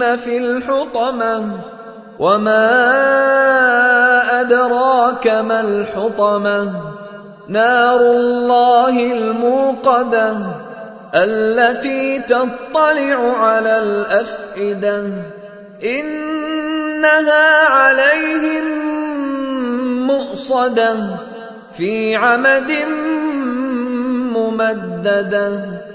في الحطمه وما ادراك ما الحطمه نار الله الموقده التي تطلع على الافئده انها عليهم مؤصده في عمد ممدده